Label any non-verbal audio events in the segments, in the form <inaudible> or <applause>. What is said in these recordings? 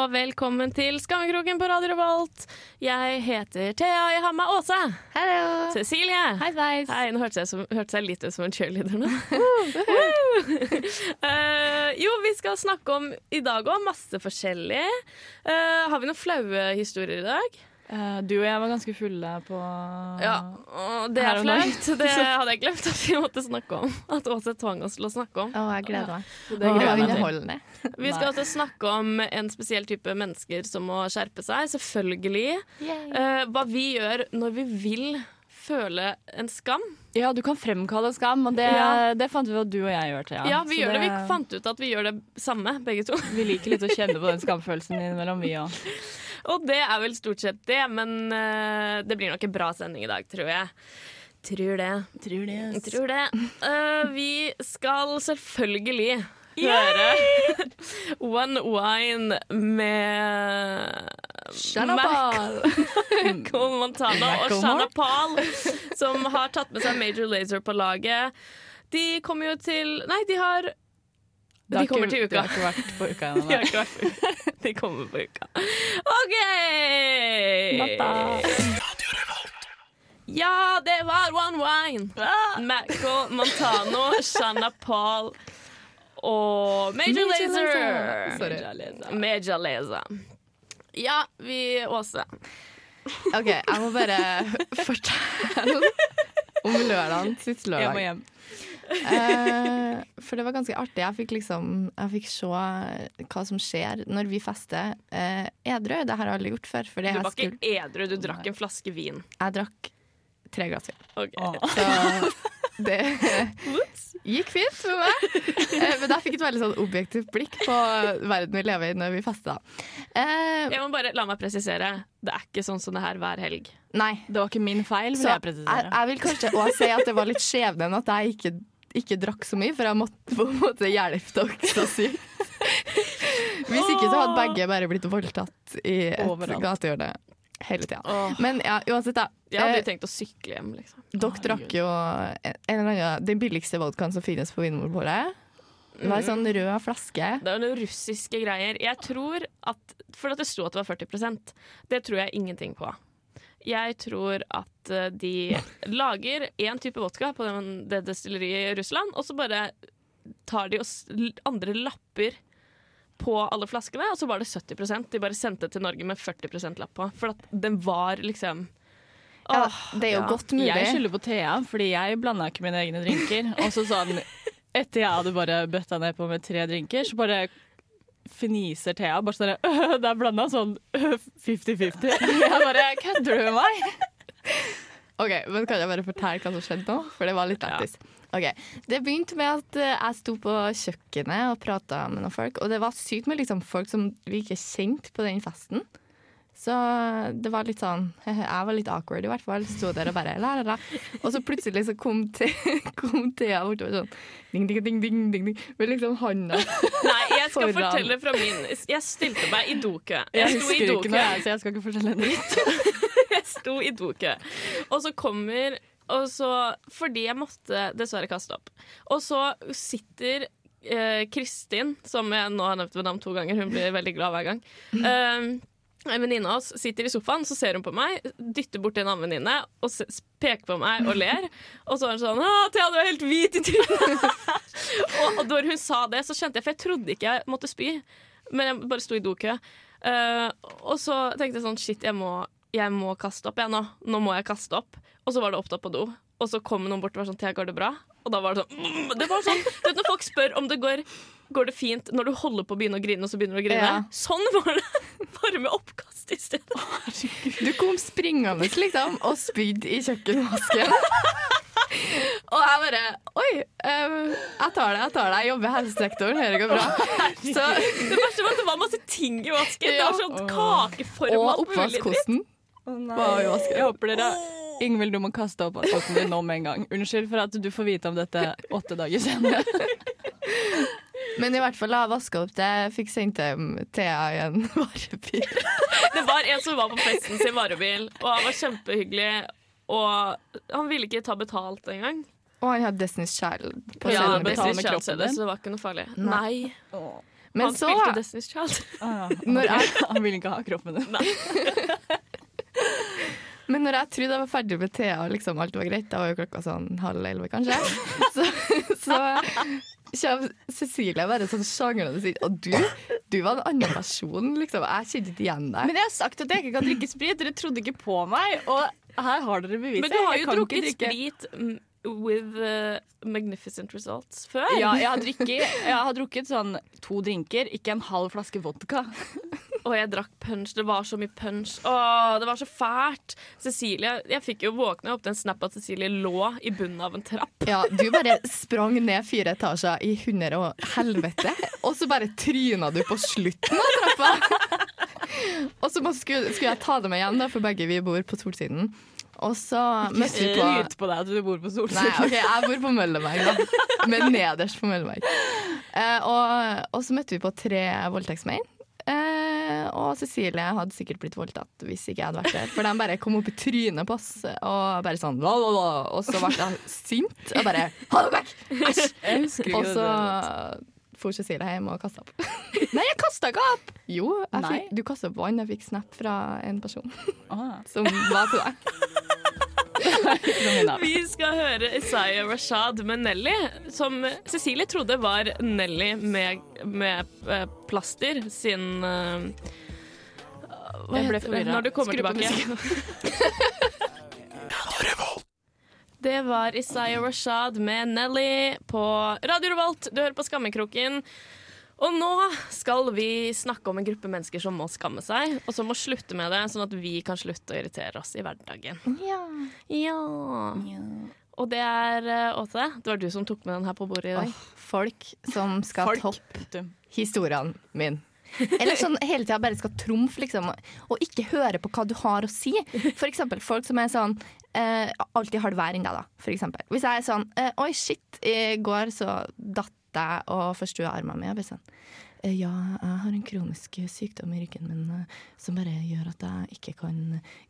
og velkommen til Skammekroken på Radio Revolt. Jeg heter Thea, jeg har med Åse. Hello. Cecilie. Hei, sveis. Hei, nå hørtes jeg, som, jeg litt ut som en cheerleader nå. <laughs> uh, <laughs> jo, vi skal snakke om i dag òg masse forskjellig. Uh, har vi noen flaue historier i dag? Eh, du og jeg var ganske fulle på Ja, og det er flaut. <laughs> Det hadde jeg glemt at vi måtte snakke om. At Åse tvang oss til å snakke om. Å, jeg gleder meg. Det Det til. underholdende. Vi skal også snakke om en spesiell type mennesker som må skjerpe seg. Selvfølgelig. Uh, hva vi gjør når vi vil føle en skam. Ja, du kan fremkalle en skam, og det, Ja. det fant vi at du og jeg gjør til. Ja, vi gjør det. Vi fant ut at vi gjør det samme, begge to. vi liker litt å kjenne på den skamfølelsen innimellom, vi òg. Og det er vel stort sett det, men uh, det blir nok en bra sending i dag, tror jeg. Tror det. Tror det. Tror det. Uh, vi skal selvfølgelig høre <laughs> One Wine med Shana Mac- Paul. <laughs> Michael Montana og Shanapal, som har tatt med seg Major Lazer på laget. De kommer jo til Nei, de har De kommer til har ikke vært på uka <laughs> De, har ikke vært på uka. <laughs> de kommer på uka. OK! Ja, det var One Wine. Maco, Montano, Shanna Paul og Major Major Lazer. Major Lazer. Ja, vi Åse. OK, jeg må bare fortelle om lørdagen. Siste <laughs> Jeg må hjem. Eh, for det var ganske artig. Jeg fikk liksom Jeg fikk se hva som skjer når vi fester eh, edru. Det har jeg aldri gjort før. For Du jeg, var ikke edru, du drakk en flaske vin. jeg drakk tre glass vin. Ok. Så det gikk fint for meg. Eh, Men jeg fikk et veldig sånn objektivt blikk på verden vi lever i når vi fester. Eh, Jeg må bare la meg presisere. Det er ikke sånn som det her hver helg. nei. Det var ikke min feil, vil Så jeg jeg, presisere. jeg vil kanskje også si at det var litt skjebnen at jeg ikke, ikke drakk så mye, for jeg måtte på en måte hjelpe dere så sykt. Hvis ikke så hadde begge bare blitt voldtatt i et gatehjørne hele tida. Men ja, uansett, da. jeg hadde Eh, jo tenkt å sykle hjem, liksom. dere drakk jo en, en eller annen, den billigste vodkaen som finnes på Vinmonopolet. Det var en sånn rød flaske. Det var noen russiske greier. Jeg tror at For at det sto at det var 40% det tror jeg ingenting på. Jeg tror at eh, de lager én type vodka på det destilleriet i Russland, og så bare tar de og andre lapper på alle flaskene, og så var det 70% De bare sendte til Norge med 40 lapp på. For at den var liksom Ja, det er jo ja. godt mulig. Jeg skylder på Thea, fordi jeg blanda ikke mine egne drinker. Og så sa han Etter jeg hadde bare bøtta ned på med tre drinker, så bare fniser Thea. Bare sånn «Øh, <laughs> Det er blanda sånn <laughs> øh, 50-50. Jeg bare Kødder du med meg? Ok, men Kan jeg bare fortelle hva som skjedde nå? For det var litt lættis. Ok, Det begynte med at eh, jeg sto på kjøkkenet og prata med noen folk. Og det var sykt med liksom folk som vi ikke kjente på den festen. Så det var litt sånn <laughs> Jeg var litt awkward, i hvert fall. Sto der og bare la, la, la. Og så plutselig så kom, te, <laughs> kom Thea bortover sånn ding, ding, ding, ding, ding, ding, med liksom handa <laughs> Nei, jeg skal Foran. fortelle fra min Jeg stilte meg i dokø. Jeg i husker ikke dokø. noe, jeg, så jeg skal ikke fortelle en dritt. Jeg sto i dokø. Og så kommer og så, Fordi jeg måtte dessverre kaste opp. Og så sitter eh, Kristin, som jeg nå har nevnt ved navn to ganger, hun blir veldig glad hver gang. Um, en venninne av oss sitter i sofaen, så ser hun på meg, dytter bort en annen venninne og peker på meg og ler. Og så er hun sånn Thea, du er helt hvit i trynet'. <laughs> og da hun sa det, så skjønte jeg, for jeg trodde ikke jeg måtte spy, men jeg bare sto i dokø. Uh, og så tenkte jeg sånn Shit, jeg må, jeg må kaste opp, jeg nå. Nå må jeg kaste opp. Og så var det opptatt på do. Og så kom noen bort og var sånn Thea, går det bra? Og da var det sånn mm, Det var sånn du vet Når folk spør om det går Går det fint når du holder på å begynne å grine, og så begynner du å grine? Ja. Sånn var det! <laughs> Bare med oppkast i stedet. Du kom springende, liksom, og spydde i kjøkkenvasken. <laughs> og jeg bare Oi, eh, jeg tar det, jeg tar det. Jeg jobber i helsesektoren, dette går bra. Så, Det verste var at det var masse ting i vasken. Det var sånn og kakeforma oppvaskkosten var i vasken. Jeg håper dere Ingvild, du må kaste opp asfalten din nå med en gang. Unnskyld for at du får vite om dette åtte dager senere. Men i hvert fall jeg vaska opp det, fikk sendt hjem Thea i en <laughs> varebil. Det var en som var på festen sin varebil, og han var kjempehyggelig. Og han ville ikke ta betalt engang. Og han hadde Destiny's Child på Ja, scenen. betale Destiny's med kroppen CD, din? så det var ikke noe farlig. Nei. Nei. Men Han så, spilte Destiny's Child. Ah, Når jeg, Han ville ikke ha kroppen din. <laughs> men når jeg trodde jeg var ferdig med Thea og liksom alt var greit, da var jo klokka sånn halv elleve kanskje, <laughs> så, så kommer Cecilie bare sånn sjanglende og sier Og du, du var en annen person, liksom. Jeg kjente ikke igjen deg. Men jeg har sagt at jeg ikke kan drikke sprit. Dere trodde ikke på meg, og her har dere beviset. Men du har jo drukket drikke. sprit with uh, magnificent results før. Ja, jeg har, drukket, jeg har drukket sånn to drinker, ikke en halv flaske vodka. <laughs> Og jeg drakk punch. Det var så mye punch. Åh, det var så fælt. Cecilie, Jeg fikk jo våkne opp til en snap at Cecilie lå i bunnen av en trapp. Ja, du bare sprang ned fire etasjer i hundre og helvete, og så bare tryna du på slutten av trappa. Og så skulle, skulle jeg ta det med hjem, da, for begge vi bor på Solsiden. Og så møtte vi på Skryt på deg at du bor på Solsiden. Nei, ok, jeg bor på Mølleberg, da. Men nederst på Mølleberg. Eh, og, og så møtte vi på tre voldtektsmenn. Eh, og Cecilie hadde sikkert blitt voldtatt hvis ikke jeg hadde vært der. For de bare kom opp i trynet på oss og bare sånn la, la, la. Og så ble jeg sint og bare Ha det vekk! Æsj! Og så det. for Cecilie hjem og kasta opp. <laughs> Nei, jeg kasta ikke opp! Jo, fikk, du kasta opp vann. Jeg fikk snap fra en person Ah, <laughs> som var på deg. Vi skal høre Isaiah Rashad med Nelly, som Cecilie trodde var Nelly med, med eh, plaster sin eh, Hva Jeg ble heter det forvirret. når du kommer Skru tilbake? Det var Isaiah Rashad med Nelly på Radio Revolt. Du hører på Skammekroken. Og nå skal vi snakke om en gruppe mennesker som må skamme seg, og som må slutte med det, sånn at vi kan slutte å irritere oss i hverdagen. Ja. Ja. Og det er Åte, det var du som tok med den her på bordet i dag. Oh, folk som skal Folk. toppe historien min. Eller sånn hele tida bare skal trumfe, liksom, og ikke høre på hva du har å si. For eksempel folk som er sånn eh, alltid har det verre enn deg, da. For eksempel. Hvis jeg er sånn eh, Oi, shit, i går så datt jeg og forstua armen min. Jeg blir sånn «Eh, ja, jeg har en kronisk sykdom i ryggen min eh, som bare gjør at jeg ikke kan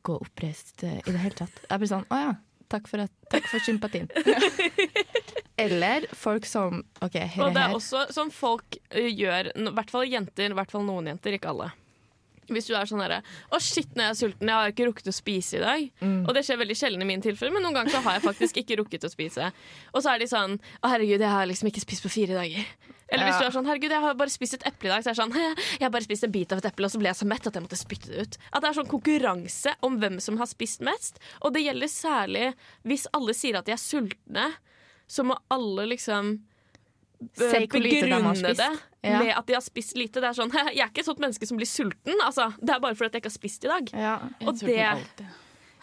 gå oppreist eh, i det hele tatt. Jeg blir sånn Å ja, takk for, at, takk for sympatien. <laughs> Eller folk som OK, her Og er det er også som folk gjør, i hvert fall jenter, i hvert fall noen jenter, ikke alle. Hvis du er sånn herre Å, shit, nå er jeg sulten, jeg har ikke rukket å spise i dag. Mm. Og det skjer veldig sjelden i min tilfelle, men noen ganger så har jeg faktisk ikke rukket å spise. Og så er de sånn Å, herregud, jeg har liksom ikke spist på fire dager. Eller hvis du er sånn Herregud, jeg har bare spist et eple i dag. Så er det sånn <laughs> Jeg har bare spist en bit av et eple, og så ble jeg så mett at jeg måtte spytte det ut. At det er sånn konkurranse om hvem som har spist mest. Og det gjelder særlig hvis alle sier at de er sultne, så må alle liksom begrunne spist. det Ja. med at de har spist lite. Det er sånn, <laughs> Jeg er ikke et sånt menneske som blir sulten. Altså, det er bare fordi jeg ikke har spist i dag. Ja, Jeg Og det- alltid.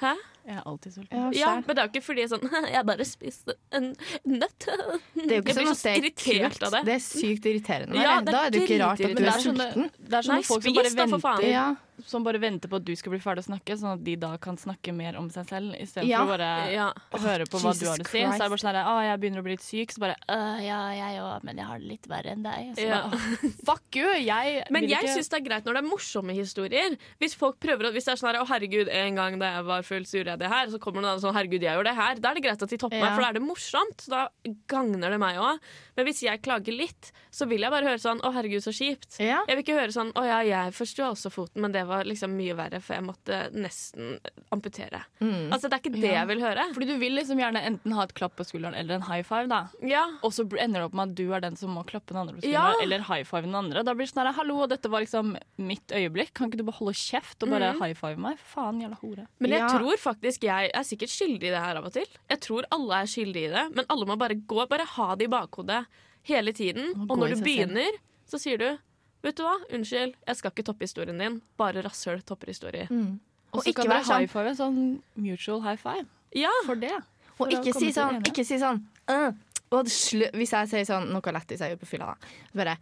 Hæ? Jeg er alltid sulten. ja, Ja. Men det er jo ikke fordi sånn <laughs> Jeg bare spiste en nøtt. <laughs> Det er jo ikke Jeg blir sånn så at det er irritert kult. av det. Det er sykt irriterende. Ja, det er da er det jo ikke rart at du er er sånne, sulten. det er sånne Nei, folk som bare bare, da, for faen. Som bare venter på at du skal bli ferdig å snakke, sånn at de da kan snakke mer om seg selv, istedenfor Ja. for å bare Ja. høre på hva Jesus du har å si. Så er det bare sånn her, Å, jeg begynner å bli litt syk, så bare «Øh, ja, jeg òg, men jeg har det litt verre enn deg. Så Ja. bare, «Åh, fuck you! Jeg <laughs> Men jeg ikke syns det er greit når det er morsomme historier. Hvis folk prøver å, hvis det er sånn her, å herregud, en gang da jeg var full, så gjorde jeg det her. Så kommer noen andre sånn, herregud, jeg gjorde det her. Da er det greit at de topper meg, for da er det morsomt. Da gagner det meg òg. Men hvis jeg klager litt, så vil jeg bare høre sånn, å herregud, så kjipt. Ja. Jeg vil ikke høre sånn 'Å ja, jeg forstår også foten, men det var liksom mye verre, for jeg måtte nesten amputere'. Mm. Altså, Det er ikke det Ja. jeg vil høre. Fordi du vil liksom gjerne enten ha et klapp på skulderen eller en high five, da. Ja, Og så ender det opp med at du er den som må klappe den andre på skulderen, Ja. eller high five den andre. Da blir det sånn her, hallo, dette var liksom mitt øyeblikk. Kan ikke du bare holde kjeft og bare mm. high five meg? Faen, jævla hore. Men jeg Ja. tror faktisk jeg er sikkert skyldig i det her av og til. Jeg tror alle er skyldige i det, men alle må bare gå, bare ha det i bakhodet hele tiden. Og når du selv. begynner, så sier du Vet du hva, unnskyld, jeg skal ikke toppe historien din. Bare rasshøl topper historie. Mm. Og så ikke kan dere sånn- high five, sånn mutual high five. Ja, For det. For og ikke si sånn, ikke si sånn uh, og Hvis jeg sier sånn noe lættis jeg gjør på fylla, da. Så bare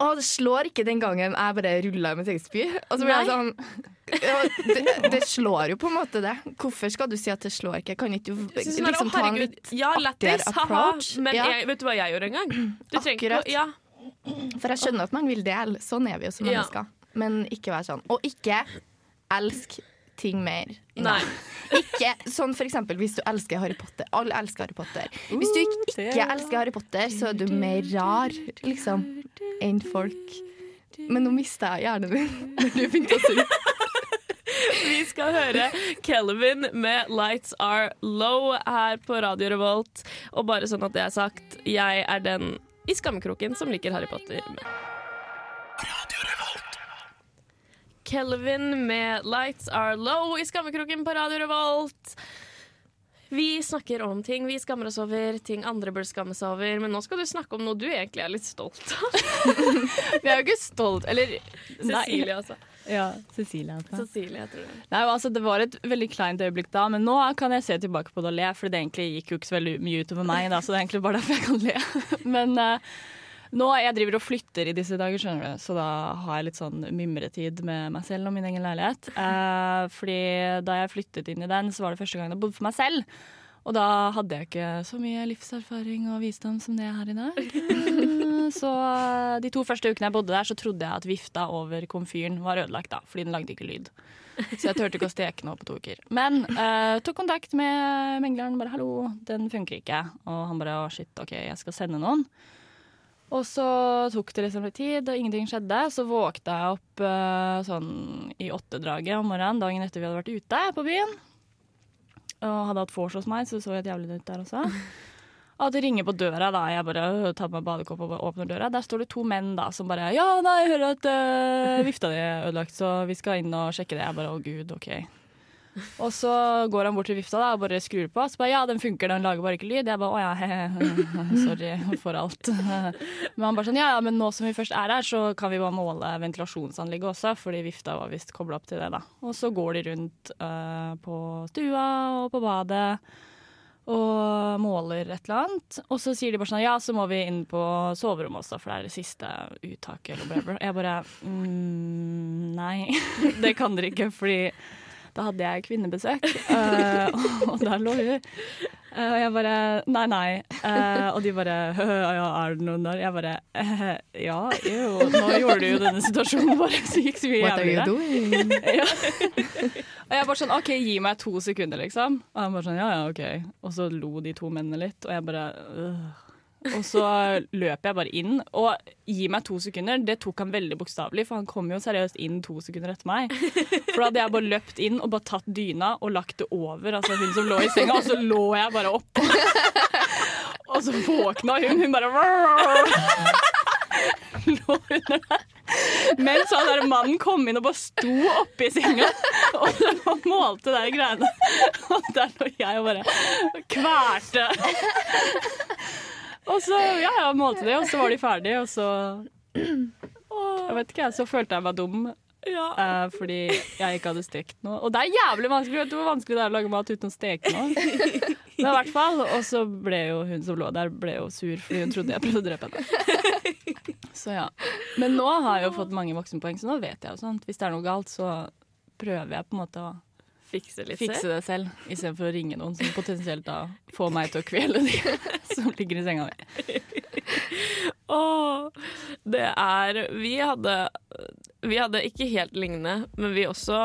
Å, det slår ikke den gangen jeg bare rulla i mitt eget spy. Og så blir jeg sånn det, det slår jo på en måte det. Hvorfor skal du si at det slår ikke? Kan ikke du sånn liksom ta en litt ja, artigere approach? Men Ja. jeg, vet du hva jeg gjorde en gang? Du Akkurat. Trenger, Ja, For jeg skjønner at man vil dele. Sånn er vi jo som Ja. mennesker. Men ikke være sånn. Og ikke elsk ting mer. Nei. Ikke sånn for eksempel hvis du elsker Harry Potter. Alle elsker Harry Potter. Hvis du ikke, ikke elsker Harry Potter, så er du mer rar, liksom, enn folk. Men nå mista jeg hjernen din <laughs> når du begynte å synge. Vi skal høre Kelvin med 'Lights Are Low' her på Radio Revolt. Og bare sånn at det er sagt, jeg er den i skammekroken som liker Harry Potter. Kelvin med 'Lights Are Low' i skammekroken på Radio Revolt. Vi snakker om ting vi skammer oss over, ting andre burde skamme seg over. Men nå skal du snakke om noe du egentlig er litt stolt av. <laughs> Vi er jo ikke stolt Eller Cecilie, altså. Ja, Cecilie. altså. Cecilie, jeg tror det. Nei, altså Det var et veldig kleint øyeblikk da, men nå kan jeg se tilbake på det og le. For det egentlig gikk jo ikke så veldig mye utover meg, da, så det er egentlig bare derfor jeg kan le. <laughs> Men eh, nå jeg driver og flytter i disse dager, skjønner du, så da har jeg litt sånn mimretid med meg selv og min egen leilighet. Eh, fordi da jeg flyttet inn i den, så var det første gang jeg bodde for meg selv. Og da hadde jeg ikke så mye livserfaring og visdom som det jeg har i dag. Eh, Så eh, de to første ukene jeg bodde der, så trodde jeg at vifta over komfyren var ødelagt, da, fordi den lagde ikke lyd. Så jeg turte ikke å steke noe på to uker. Men uh, tok kontakt med megleren. Bare 'hallo, den funker ikke'. Og han bare 'å, shit, OK, jeg skal sende noen'. Og så tok det liksom litt tid, og ingenting skjedde. Så våkna jeg opp uh, sånn i åttedraget om morgenen dagen etter vi hadde vært ute på byen. Og hadde hatt vors hos meg, så det så helt jævlig ut der også. <laughs> At det ringer på døra, da. Jeg bare øh, tar på meg badekopp og åpner døra. Der står det to menn da som bare Ja, nei, jeg hører at uh, vifta di er ødelagt, så vi skal inn og sjekke det. Jeg bare å gud, OK. <laughs> Og så går han bort til vifta da, og bare skrur på. Så bare ja, den funker, den lager bare ikke lyd. Jeg bare å ja, he-he, sorry for alt. <laughs> Men han bare sånn ja, ja, men nå som vi først er her, så kan vi bare måle ventilasjonsanlegget også, fordi vifta var visst kobla opp til det, da. Og så går de rundt uh, på stua og på badet og måler et eller annet. Og så sier de bare sånn ja, så må vi inn på soverommet også, for det er det siste uttaket eller whatever. Jeg bare mm, nei, <laughs> det kan dere ikke, fordi da hadde jeg kvinnebesøk, <laughs> eh, og der lå hun. Eh, og jeg bare Nei, nei. Eh, og de bare <laughs> Ja, er det noen der? Jeg bare eh, Ja, jo. Nå gjorde du jo denne situasjonen bare så gikk så mye What are you doing? Ja. <laughs> og jeg bare sånn OK, gi meg to sekunder, liksom. Og han bare sånn ja, ja, OK. Og så lo de to mennene litt, og jeg bare øh. Og så løper jeg bare inn, og gi meg to sekunder. Det tok han veldig bokstavelig, for han kom jo seriøst inn to sekunder etter meg. For da hadde jeg bare løpt inn og bare tatt dyna og lagt det over altså hun som lå i senga, og så lå jeg bare oppå. <laughs> Og så våkna hun. Hun bare <laughs> lå under der. Mens han der mannen kom inn og bare sto oppi senga og så målte de greiene. Og der lå jeg og bare kvalte. Og så ja, jeg målte de, og så var de ferdige, og så Jeg vet ikke, så følte jeg meg dum. eh, fordi jeg ikke hadde stekt noe. Og det er jævlig vanskelig! Vet du hvor vanskelig det er å lage mat uten å steke noe? Men i hvert fall, Og så ble jo hun som lå der, ble jo sur fordi hun trodde jeg prøvde å drepe henne. Så ja. Men nå har jeg jo fått mange voksenpoeng, så nå vet jeg jo sånt. Hvis det er noe galt, så prøver jeg på en måte å Fikse fikse det selv, istedenfor å ringe noen som potensielt da får meg til å kvele de <laughs> som ligger i senga mi. <laughs> Åh, det er Vi hadde Vi hadde ikke helt lignende, men vi også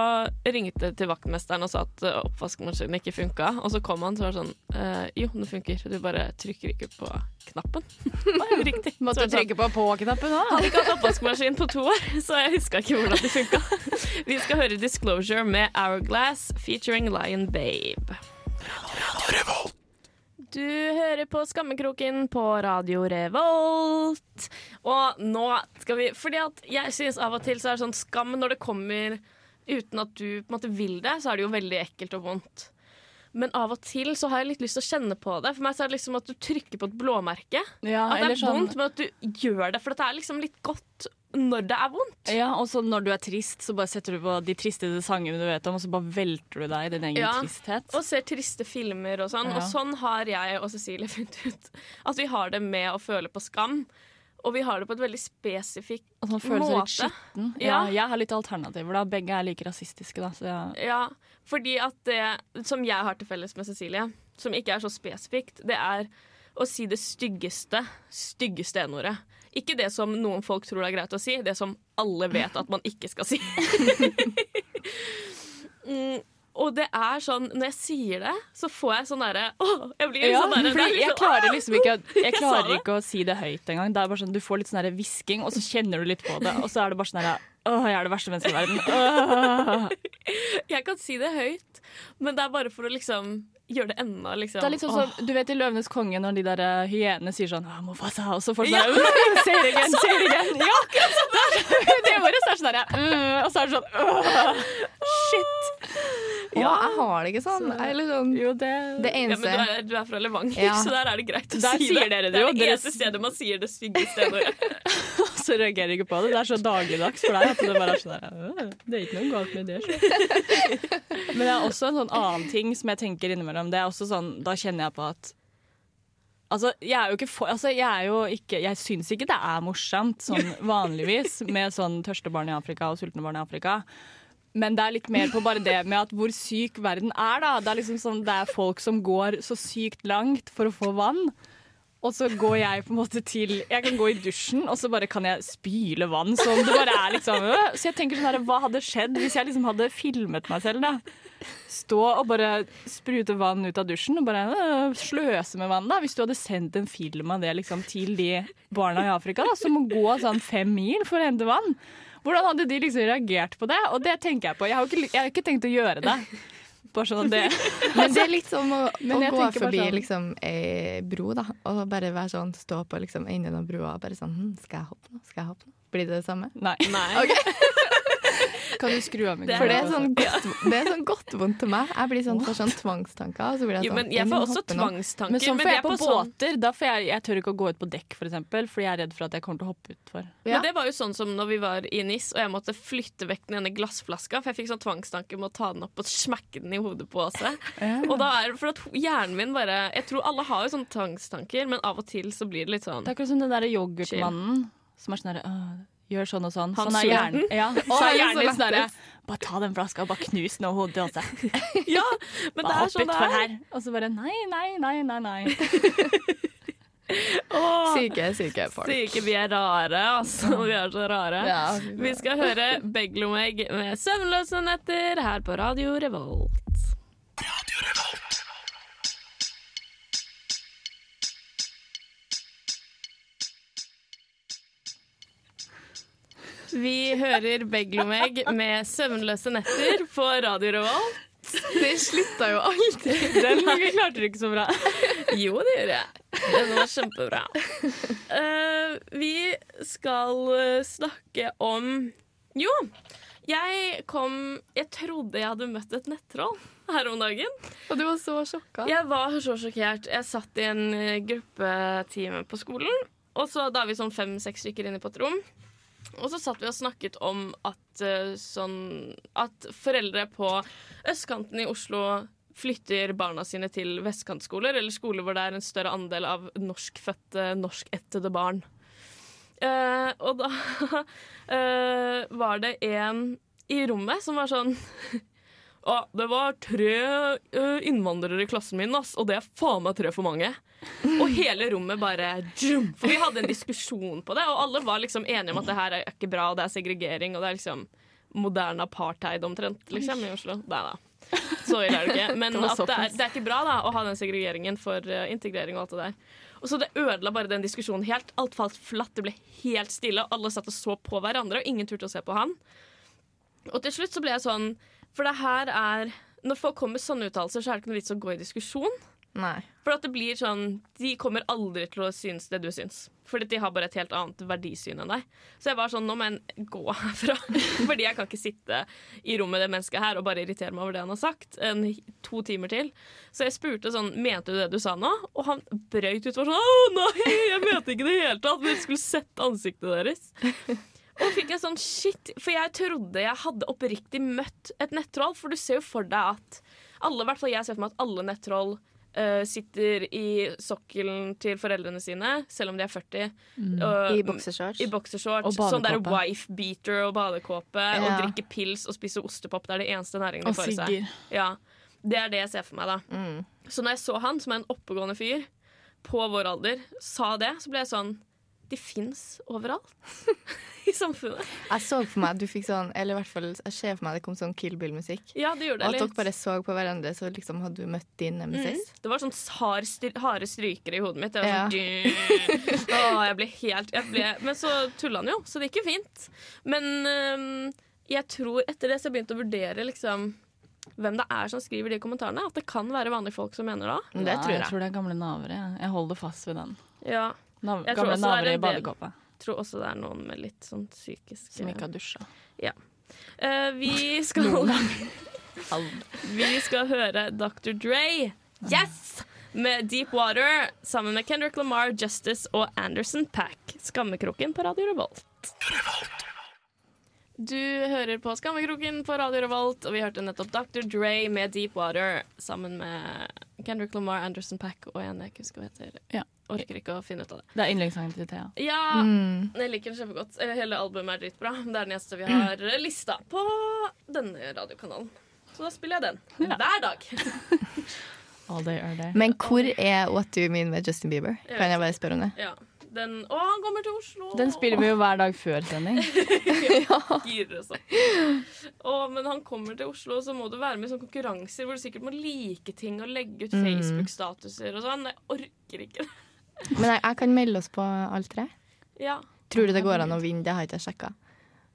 ringte til vaktmesteren og sa at eh, oppvaskmaskinen ikke funka. Og så kom han og var sånn eh, Jo, det funker. Du bare trykker ikke på knappen. <laughs> Riktig. Måtte du trykke på på-knappen òg. Hadde ikke hatt oppvaskmaskin på to år, så jeg huska ikke hvordan det funka. Vi skal høre Disclosure med Hourglass featuring Lion Babe. Du hører på Skammekroken på Radio Revolt. Og nå skal vi Fordi at jeg synes av og til så er det sånn skam når det kommer uten at du på en måte vil det, så er det jo veldig ekkelt og vondt. Men av og til så har jeg litt lyst til å kjenne på det. For meg så er det liksom at du trykker på et blåmerke. Ja, At det er sånn vondt, men at du gjør det. For det er liksom litt godt når det er vondt. ja, og så når du er trist, så bare setter du på de tristeste sangene du vet om, og så bare velter du deg i din egen Ja. tristhet. Og ser triste filmer og sånn. Ja. Og sånn har jeg og Cecilie <laughs> funnet ut at vi har det med å føle på skam. Og vi har det på et veldig spesifikt sånn føles litt skitten. Ja. Ja. jeg har litt alternativer, da. Begge er like rasistiske, da. Så jeg, Ja, fordi at det som jeg har til felles med Cecilie, som ikke er så spesifikt, det er å si det styggeste, styggeste n-ordet. Ikke det som noen folk tror er greit å si, det som alle vet at man ikke skal si. <laughs> Mm, og det er sånn, når jeg sier det, så får jeg sånn derre Åh, jeg blir Ja, sånn derre det fordi er jeg liksom, klarer liksom ikke, jeg <laughs> klarer jeg ikke å si det høyt engang. Det er bare sånn, Du får litt sånn der hvisking, og så kjenner du litt på det. Og så er det bare sånn der, Åh, jeg er det verste mennesket i verden. Åh. <laughs> Jeg kan si det høyt, men det er bare for å liksom gjøre det enda liksom Det er litt sånn som, Du vet i 'Løvenes konge' når de der eh, hyenene sier sånn «Ah, 'Mofasa', og så får de sånn «Øh, Ser igjen, ser igjen! Ja, akkurat sånn! <laughs> Det er sånn- så er sånn der, «Øh», og så er det sånn Shit! Ja, jeg har det ikke sånn. Sånn Jo, det det ja, men eneste du er, du er fra Levanger, Ja. så der er det greit å Der si sier det. dere det det er det eneste stedet man sier det stygge stedet. <laughs> <laughs> Så reagerer jeg ikke på det. Det er så dagligdags for deg at det bare er sånn der, «Øh, Det er ikke noe galt med det. Så. <laughs> Men det er også en sånn annen ting som jeg tenker innimellom. Det er også sånn, Da kjenner jeg på at Altså, jeg er jo ikke for, altså, jeg er jo ikke Jeg syns ikke det er morsomt sånn vanligvis med sånn tørste barn i Afrika og sultne barn i Afrika. Men det er litt mer på bare det med at hvor syk verden er, da. Det er liksom sånn, det er folk som går så sykt langt for å få vann. Og så går jeg på en måte til Jeg kan gå i dusjen, og så bare kan jeg spyle vann. Som det bare er liksom. Så jeg tenker sånn her, hva hadde skjedd hvis jeg liksom hadde filmet meg selv, da? Stå og bare sprute vann ut av dusjen og bare øh, sløse med vann. da Hvis du hadde sendt en film av det liksom til de barna i Afrika da som må gå sånn fem mil for å hente vann. Hvordan hadde de liksom reagert på det? Og det tenker jeg på. Jeg har ikke, jeg har ikke tenkt å gjøre det. Bare sånn det <laughs> Men det er litt som å, <laughs> Men å gå forbi sånn- liksom, ei bro, da, og bare være sånn, stå på liksom, enden av brua og bare sånn hm, Skal jeg hoppe nå? Skal jeg hoppe nå? Blir det det samme? Nei. Nei. <laughs> Kan du skru av mikrofonen? For det er sånn godt, det er sånn godt vondt til meg. Jeg blir sånn, får sånn tvangstanker. Og så blir jeg Jo, sånn men jeg får også tvangstanker. Men sånn får jeg på på sånn båter. Da får jeg, jeg tør ikke å gå ut på dekk, for eksempel, fordi jeg er redd for at jeg kommer til å hoppe utfor. Ja. Men det var jo sånn som når vi var i NIS, og jeg måtte flytte vekk den ene glassflaska, for jeg fikk sånn tvangstanke med å ta den opp og smekke den i hodet på Åse. Og da er det for at hjernen min bare Jeg tror alle har jo sånne tvangstanker, men av og til så blir det litt sånn Det er akkurat som den der yoghurtmannen som er sånn derre «Åh, Gjør sånn og sånn. Han sånn er hjernen. Ja, så er er hjernen så sånn. Bare ta den flaska og bare knus den over hodet hans. <laughs> Ja, men det er sånn det er. her. Og så bare nei, nei, nei, nei. nei. <laughs> Åh, Syke, syke folk. Syke, vi er rare, altså. Vi er så rare. Ja. Vi skal høre Beglomeg med 'Søvnløse netter' her på Radio Revolt. Vi hører Beglomeg med 'Søvnløse netter' på Radio Revolt. Det slutta jo aldri. Den klarte du ikke så bra. Jo, det gjør jeg. Den var kjempebra. Uh, vi skal eh, snakke om Jo, jeg kom Jeg trodde jeg hadde møtt et nettroll her om dagen. Og du var så sjokka. Jeg var så sjokkert. Jeg satt i en eh, gruppetime på skolen. Og så Da er vi sånn fem-seks stykker inne på et rom. Og så satt vi og snakket om at, eh, sånn, at foreldre på østkanten i Oslo flytter barna sine til vestkantskoler, eller skoler hvor det er en større andel av norskfødte, norskættede barn. Uh, og da uh, <laughs> var det en i rommet som var sånn <laughs> Å, det var tre eh, innvandrere i klassen min, ass, og det er faen meg tre for mange. Og hele rommet bare djum, For vi hadde en diskusjon på det, og alle var liksom enige om at det her er ikke bra, og det er segregering, og det er liksom moderne apartheid omtrent, liksom, i Oslo. Nei da. Så ille er det ikke. Men Det det er, det er ikke bra da, å ha den segregeringen for eh, integrering og alt det der. Og så Det ødela bare den diskusjonen helt. Alt falt flatt, det ble helt stille. og Alle satt og så på hverandre, og ingen turte å se på han. Og til slutt så ble jeg sånn For det her er Når folk kommer med sånne uttalelser, så er det ikke noe vits å gå i diskusjon. Nei. For at det blir sånn De kommer aldri til å synes det du syns. Fordi de har bare et helt annet verdisyn enn deg. Så jeg var sånn, nå må jeg gå herfra. <laughs> Fordi jeg kan ikke sitte i rommet med det mennesket her og bare irritere meg over det han har sagt. En, to timer til. Så jeg spurte sånn, mente du det du sa nå? Og han brøyt ut og var sånn, å nei, jeg mente ikke det i det hele tatt. Men jeg skulle sett ansiktet deres. Og fikk jeg sånn shit, For jeg trodde jeg hadde oppriktig møtt et nettroll. For du ser jo for deg at alle, i hvert fall jeg ser for meg at alle nettroll uh, sitter i sokkelen til foreldrene sine, selv om de er 40. og- I boksershorts. I boksershorts. Og Sånn der wife-beater og badekåpe. Og drikker drikke pils og spise ostepop. Det er det eneste næringen de får i seg. Ja, det er det jeg ser for meg, da. Mm. Så når jeg så han, som er en oppegående fyr på vår alder, sa det, så ble jeg sånn De fins overalt. <laughs> i samfunnet. Jeg så for meg at du fikk sånn Eller i hvert fall jeg ser for meg at det kom sånn Kill Bill-musikk. Ja, det gjorde det Og at litt. dere bare så på hverandre, så liksom hadde du møtt din Mm. Det var sånn hard harde strykere i hodet mitt. Jeg Ja. var sånn, Åh, jeg ble helt jeg ble, Men så tulla han jo, så det gikk jo fint. Men øhm, jeg tror etter det så jeg begynt å vurdere liksom hvem det er som skriver de kommentarene. At det kan være vanlige folk som mener det. Det tror Jeg jeg. tror det er gamle navere. Jeg. jeg holder fast ved den. Ja. Nav Jeg tror gamle også det er i badekåpe Tror også det er noen med litt sånn psykisk som ikke har dusja. Eh, Vi <laughs> skal Vi skal høre Dr. Dre. Yes! Med Deep Water sammen med Kendrick Lamar, Justice og Anderson Pack. Skammekroken på Radio Revolt. Du hører på Skammekroken på Radio Revolt, og vi hørte nettopp Dr. Dre med Deep Water sammen med Kendrick Lamar, Anderson Pack og en jeg ikke husker hva heter. Ja. Orker ikke å finne ut av det. Det er yndlingssangen til Thea. Ja, Mm. jeg liker den kjempegodt. Hele albumet er dritbra. Det er den eneste vi har <clears throat> lista på denne radiokanalen. Så da spiller jeg den hver dag. <laughs> All day, all day. Men hvor er What Do You Mean med Justin Bieber? Kan jeg bare spørre om det? Ja. Den, å, han kommer til Oslo! Den spiller vi jo hver dag før sending. Girer oss. Å, men han kommer til Oslo, så må du være med i sånne konkurranser hvor du sikkert må like ting og legge ut Mm. Facebook-statuser og sånn. Jeg orker ikke det. Men jeg, jeg kan melde oss på alle tre. Ja. Tror du det går an å vinne? Det har jeg ikke sjekka.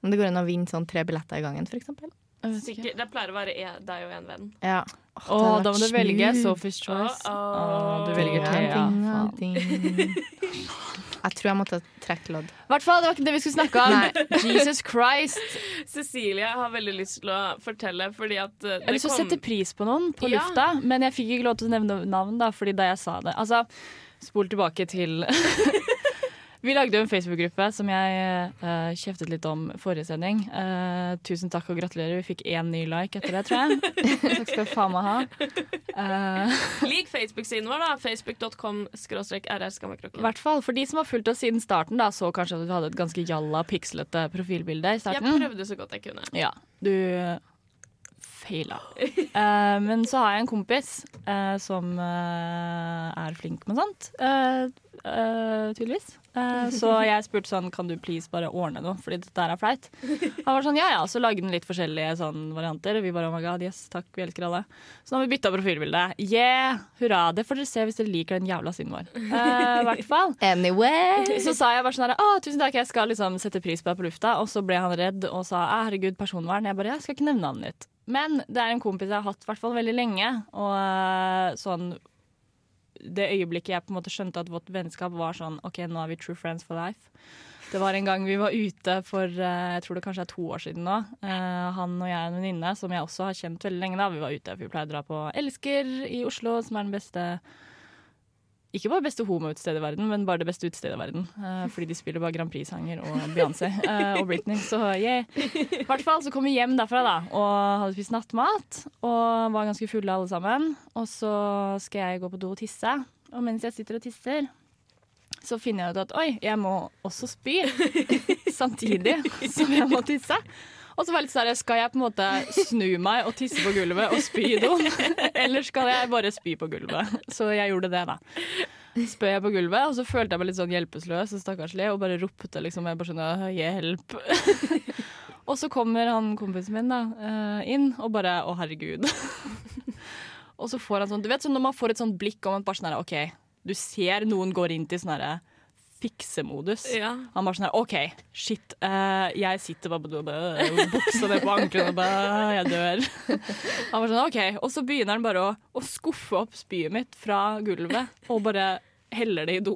Om det går an å vinne sånn tre billetter i gangen, f.eks.? Sikkert, det pleier å være e, deg og en venn. Ja. Å, da må du velge Sophie's Choice. Oh, oh. Du velger Thea. Faen. <laughs> Jeg tror jeg måtte trekke lodd. I hvert fall, det var ikke det vi skulle snakke om. Jesus Christ. <laughs> Cecilie har veldig lyst til å fortelle, fordi at eh, Jeg har lyst til å sette pris på noen på Ja. lufta, men jeg fikk ikke lov til å nevne navn da, fordi da jeg sa det Altså, spol tilbake til <laughs> Vi lagde jo en Facebook-gruppe som jeg uh, kjeftet litt om forrige sending. Eh, tusen takk og gratulerer. Vi fikk én ny like etter det, tror jeg. <laughs> Takk skal du faen meg ha. Eh, Lik Facebook-siden vår, da. Facebook.com skråstrek I rr-skammekroken. hvert fall For de som har fulgt oss siden starten, da, så kanskje at du hadde et ganske jalla, pikslete profilbilde i Jeg prøvde så godt jeg kunne. Ja, du feila. Uh, men så har jeg en kompis uh, som eh, er flink med sånt. eh, eh, tydeligvis. Eh, så jeg spurte sånn Kan du please bare ordne noe, fordi dette er flaut. Han var sånn ja ja, så lagde han litt forskjellige sånn varianter. Vi bare oh my god, yes, takk, vi elsker alle. Så nå har vi bytta profilbilde. Yeah, hurra. Det får dere se hvis dere liker den jævla siden vår. Uh, hvert fall. Anyway. Så sa jeg bare sånn her, å, tusen takk, jeg skal liksom sette pris på deg på lufta. Og så ble han redd og sa «Æ, herregud, personvern. Jeg bare, jeg skal ikke nevne navnet ditt. Men det er en kompis jeg har hatt hvert fall veldig lenge. Og øh, sånn Det øyeblikket jeg på en måte skjønte at vårt vennskap var sånn OK, nå er vi true friends for life. Det var en gang vi var ute for øh, jeg tror det kanskje er to år siden nå. Eh, han og jeg og en venninne som jeg også har kjent veldig lenge. da Vi var ute, for vi pleier å dra på Elsker i Oslo, som er den beste ikke bare beste homoutestedet i verden, men bare det beste utestedet i verden. Uh, fordi de spiller bare Grand Prix-sanger og Beyoncé uh, og Britney. Så yeah. I hvert fall så kom vi hjem derfra da, og hadde spist nattmat. Og var ganske fulle alle sammen. Og så skal jeg gå på do og tisse. Og mens jeg sitter og tisser, så finner jeg ut at oi, jeg må også spy. <laughs> Samtidig som jeg må tisse. Og så var jeg litt sånn, Skal jeg på en måte snu meg og tisse på gulvet og spy i doen? <laughs> Eller skal jeg bare spy på gulvet? Så jeg gjorde det, da. Spøy jeg på gulvet, og så følte jeg meg litt sånn hjelpeløs og stakkarslig og bare ropte liksom jeg bare sånn hjelp. <laughs> og så kommer han kompisen min da eh, inn og bare å herregud. <laughs> og så får han sånn, du vet sånn når man får et sånt blikk om at bare sånn OK, du ser noen går inn til sånn herre fiksemodus. Ja. Han var sånn her OK, shit. Uh, jeg sitter bare på buksa ned på anklene og bare Jeg dør. Han var sånn OK. Og så begynner han bare å, å skuffe opp spyet mitt fra gulvet og bare heller det i do.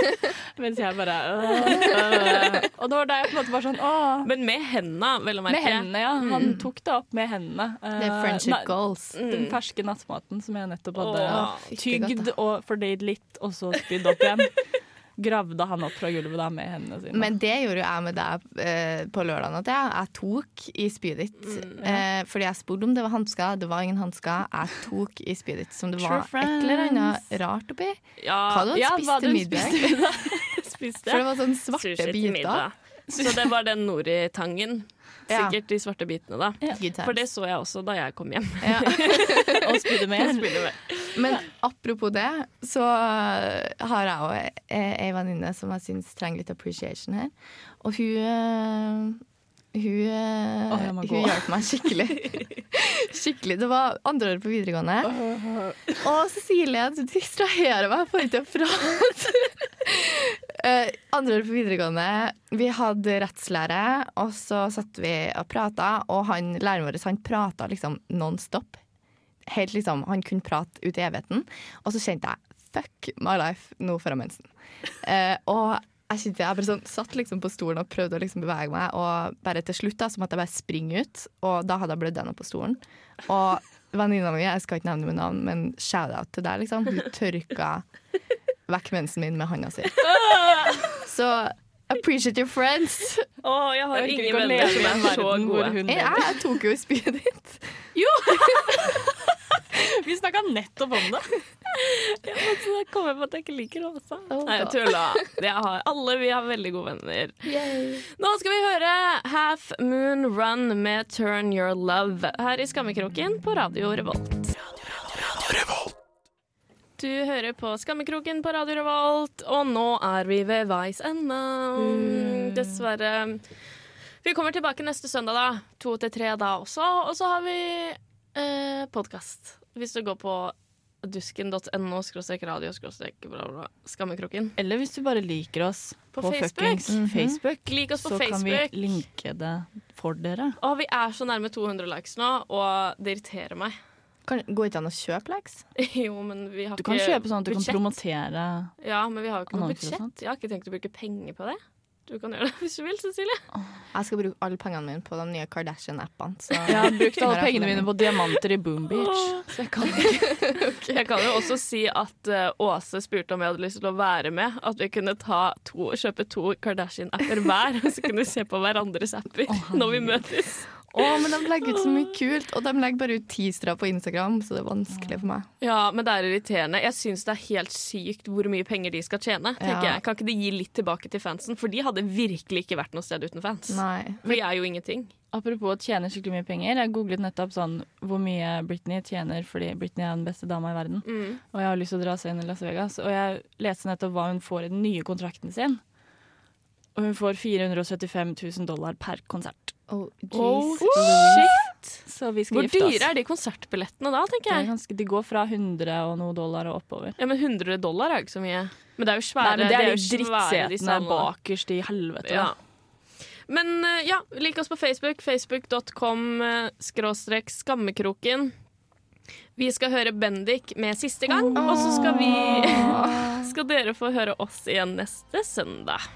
<laughs> Mens jeg bare øh, øh. Og det var da jeg på en måte var sånn Åh. Men med hendene, vel å merke. Med hendene, ja. Han tok det opp med hendene. Eh, Det er friendship na, goals. Den ferske nattmaten som jeg nettopp hadde Åh, tygd og fordøyd litt, og så spydd opp igjen. Gravde han opp fra gulvet da med hendene sine. Men det gjorde jo jeg med deg eh, på lørdag. At jeg, jeg tok i spydet ditt. Mm, eh, fordi jeg spurte om det var hansker. Det var ingen hansker. Jeg tok i spydet ditt som det True var et eller annet rart oppi. Ja, Hva hadde du Ja, spist til middag? <laughs> spiste For det var sånne svarte biter. Så det var den nori-tangen. <laughs> Sikkert de svarte bitene, da. For det så jeg også da jeg kom hjem. Ja. <laughs> og spydde mer. Spiller med. Men apropos det, så har jeg òg ei venninne som jeg syns trenger litt appreciation her. Og hun eh, hun, jeg gå. hun hjalp meg skikkelig. <laughs> skikkelig. Det var andre året på videregående. Og Cecilie, du distraherer meg, får ikke prate. <laughs> Eh, andre året på videregående, vi hadde rettslære, og så satt vi og prata, og han, læreren vår han prata liksom non stop. Helt liksom, Han kunne prate ut i evigheten. Og så kjente jeg fuck my life nå får jeg mensen. <laughs> Eh, og jeg, kjente, jeg bare sånn, satt liksom på stolen og prøvde å liksom bevege meg, og bare til slutt da, så måtte jeg bare springe ut. Og da hadde jeg blødd gjennom på stolen. Og venninna mi, jeg skal ikke nevne med navn, men shout-out til deg, liksom. Hun tørka vekk mensen min med handa si. <laughs> Så appreciate your friends. Å, jeg har Jeg ingen venner som er så gode. Jeg, jeg tok jo spydet ditt. <laughs> <laughs> Vi snakka nettopp om det. <laughs> Ja, men så kom jeg på at jeg ikke liker Åsa. Oh, Nei, jeg tulla. Alle vi har veldig gode venner. Nå skal vi høre Half Moon Run med Turn Your Love her i Skammekroken på Radio Revolt. Du hører på Skammekroken på Radio Revolt, og nå er vi ved veis ende. Dessverre. Vi kommer tilbake neste søndag, da. To til tre da også. Og så har vi eh, podkast. Hvis du går på dusken.no skråstrek radio skråstrek bla, bla, bla. Skammekroken. Eller hvis du bare liker oss På på, Facebook. fuckings -hmm. Facebook, Lik oss på så kan vi linke det for dere. Å, vi er så nærme 200 likes nå, og det irriterer meg. Kan, går ikke an å kjøpe likes? <laughs> jo, men vi har Du kan kjøpe sånn at du budget. kan promotere Ja, men vi har jo ikke noe budsjett. Jeg har ikke tenkt å bruke penger på det. Du kan gjøre det hvis du vil, Cecilie. Jeg skal bruke alle pengene mine på de nye Kardashian-appene. Jeg har brukt alle pengene mine på diamanter i Boom Beach. Så jeg kan ikke <laughs> Jeg kan jo også si at eh, Åse spurte om jeg hadde lyst til å være med. At vi kunne ta to, kjøpe to Kardashian-apper hver, og så kunne vi se på hverandres apper når vi møtes. Å, men de legger ut så mye kult, og de legger bare ut teasere på Instagram, så det er vanskelig for meg. Ja, men det er irriterende. Jeg syns det er helt sykt hvor mye penger de skal tjene. tenker Ja. jeg. Kan ikke de gi litt tilbake til fansen? For de hadde virkelig ikke vært noe sted uten fans. Nei. For de er jo ingenting. Apropos å tjene skikkelig mye penger. Jeg googlet nettopp sånn hvor mye Britney tjener, fordi Britney er den beste dama i verden. Mm. Og jeg har lyst til å dra seg inn i Las Vegas. Og jeg leste nettopp hva hun får i den nye kontrakten sin. Og hun får 475 000 dollar per konsert. Oh, Oh, shit! Så vi skal Hvor gifte oss. dyre er de konsertbillettene da, tenker er jeg? ganske, de går fra 100 og noe dollar og oppover. Ja, men 100 dollar er jo ikke så mye. Men det er jo svære Nei, det er jo de drittsetene bakerst i helvete. Ja. Men eh, ja, lik oss på Facebook. Facebook.com eh, skråstrek skammekroken. Vi skal høre Bendik med siste gang, og så skal vi <laughs> Skal dere få høre oss igjen neste søndag.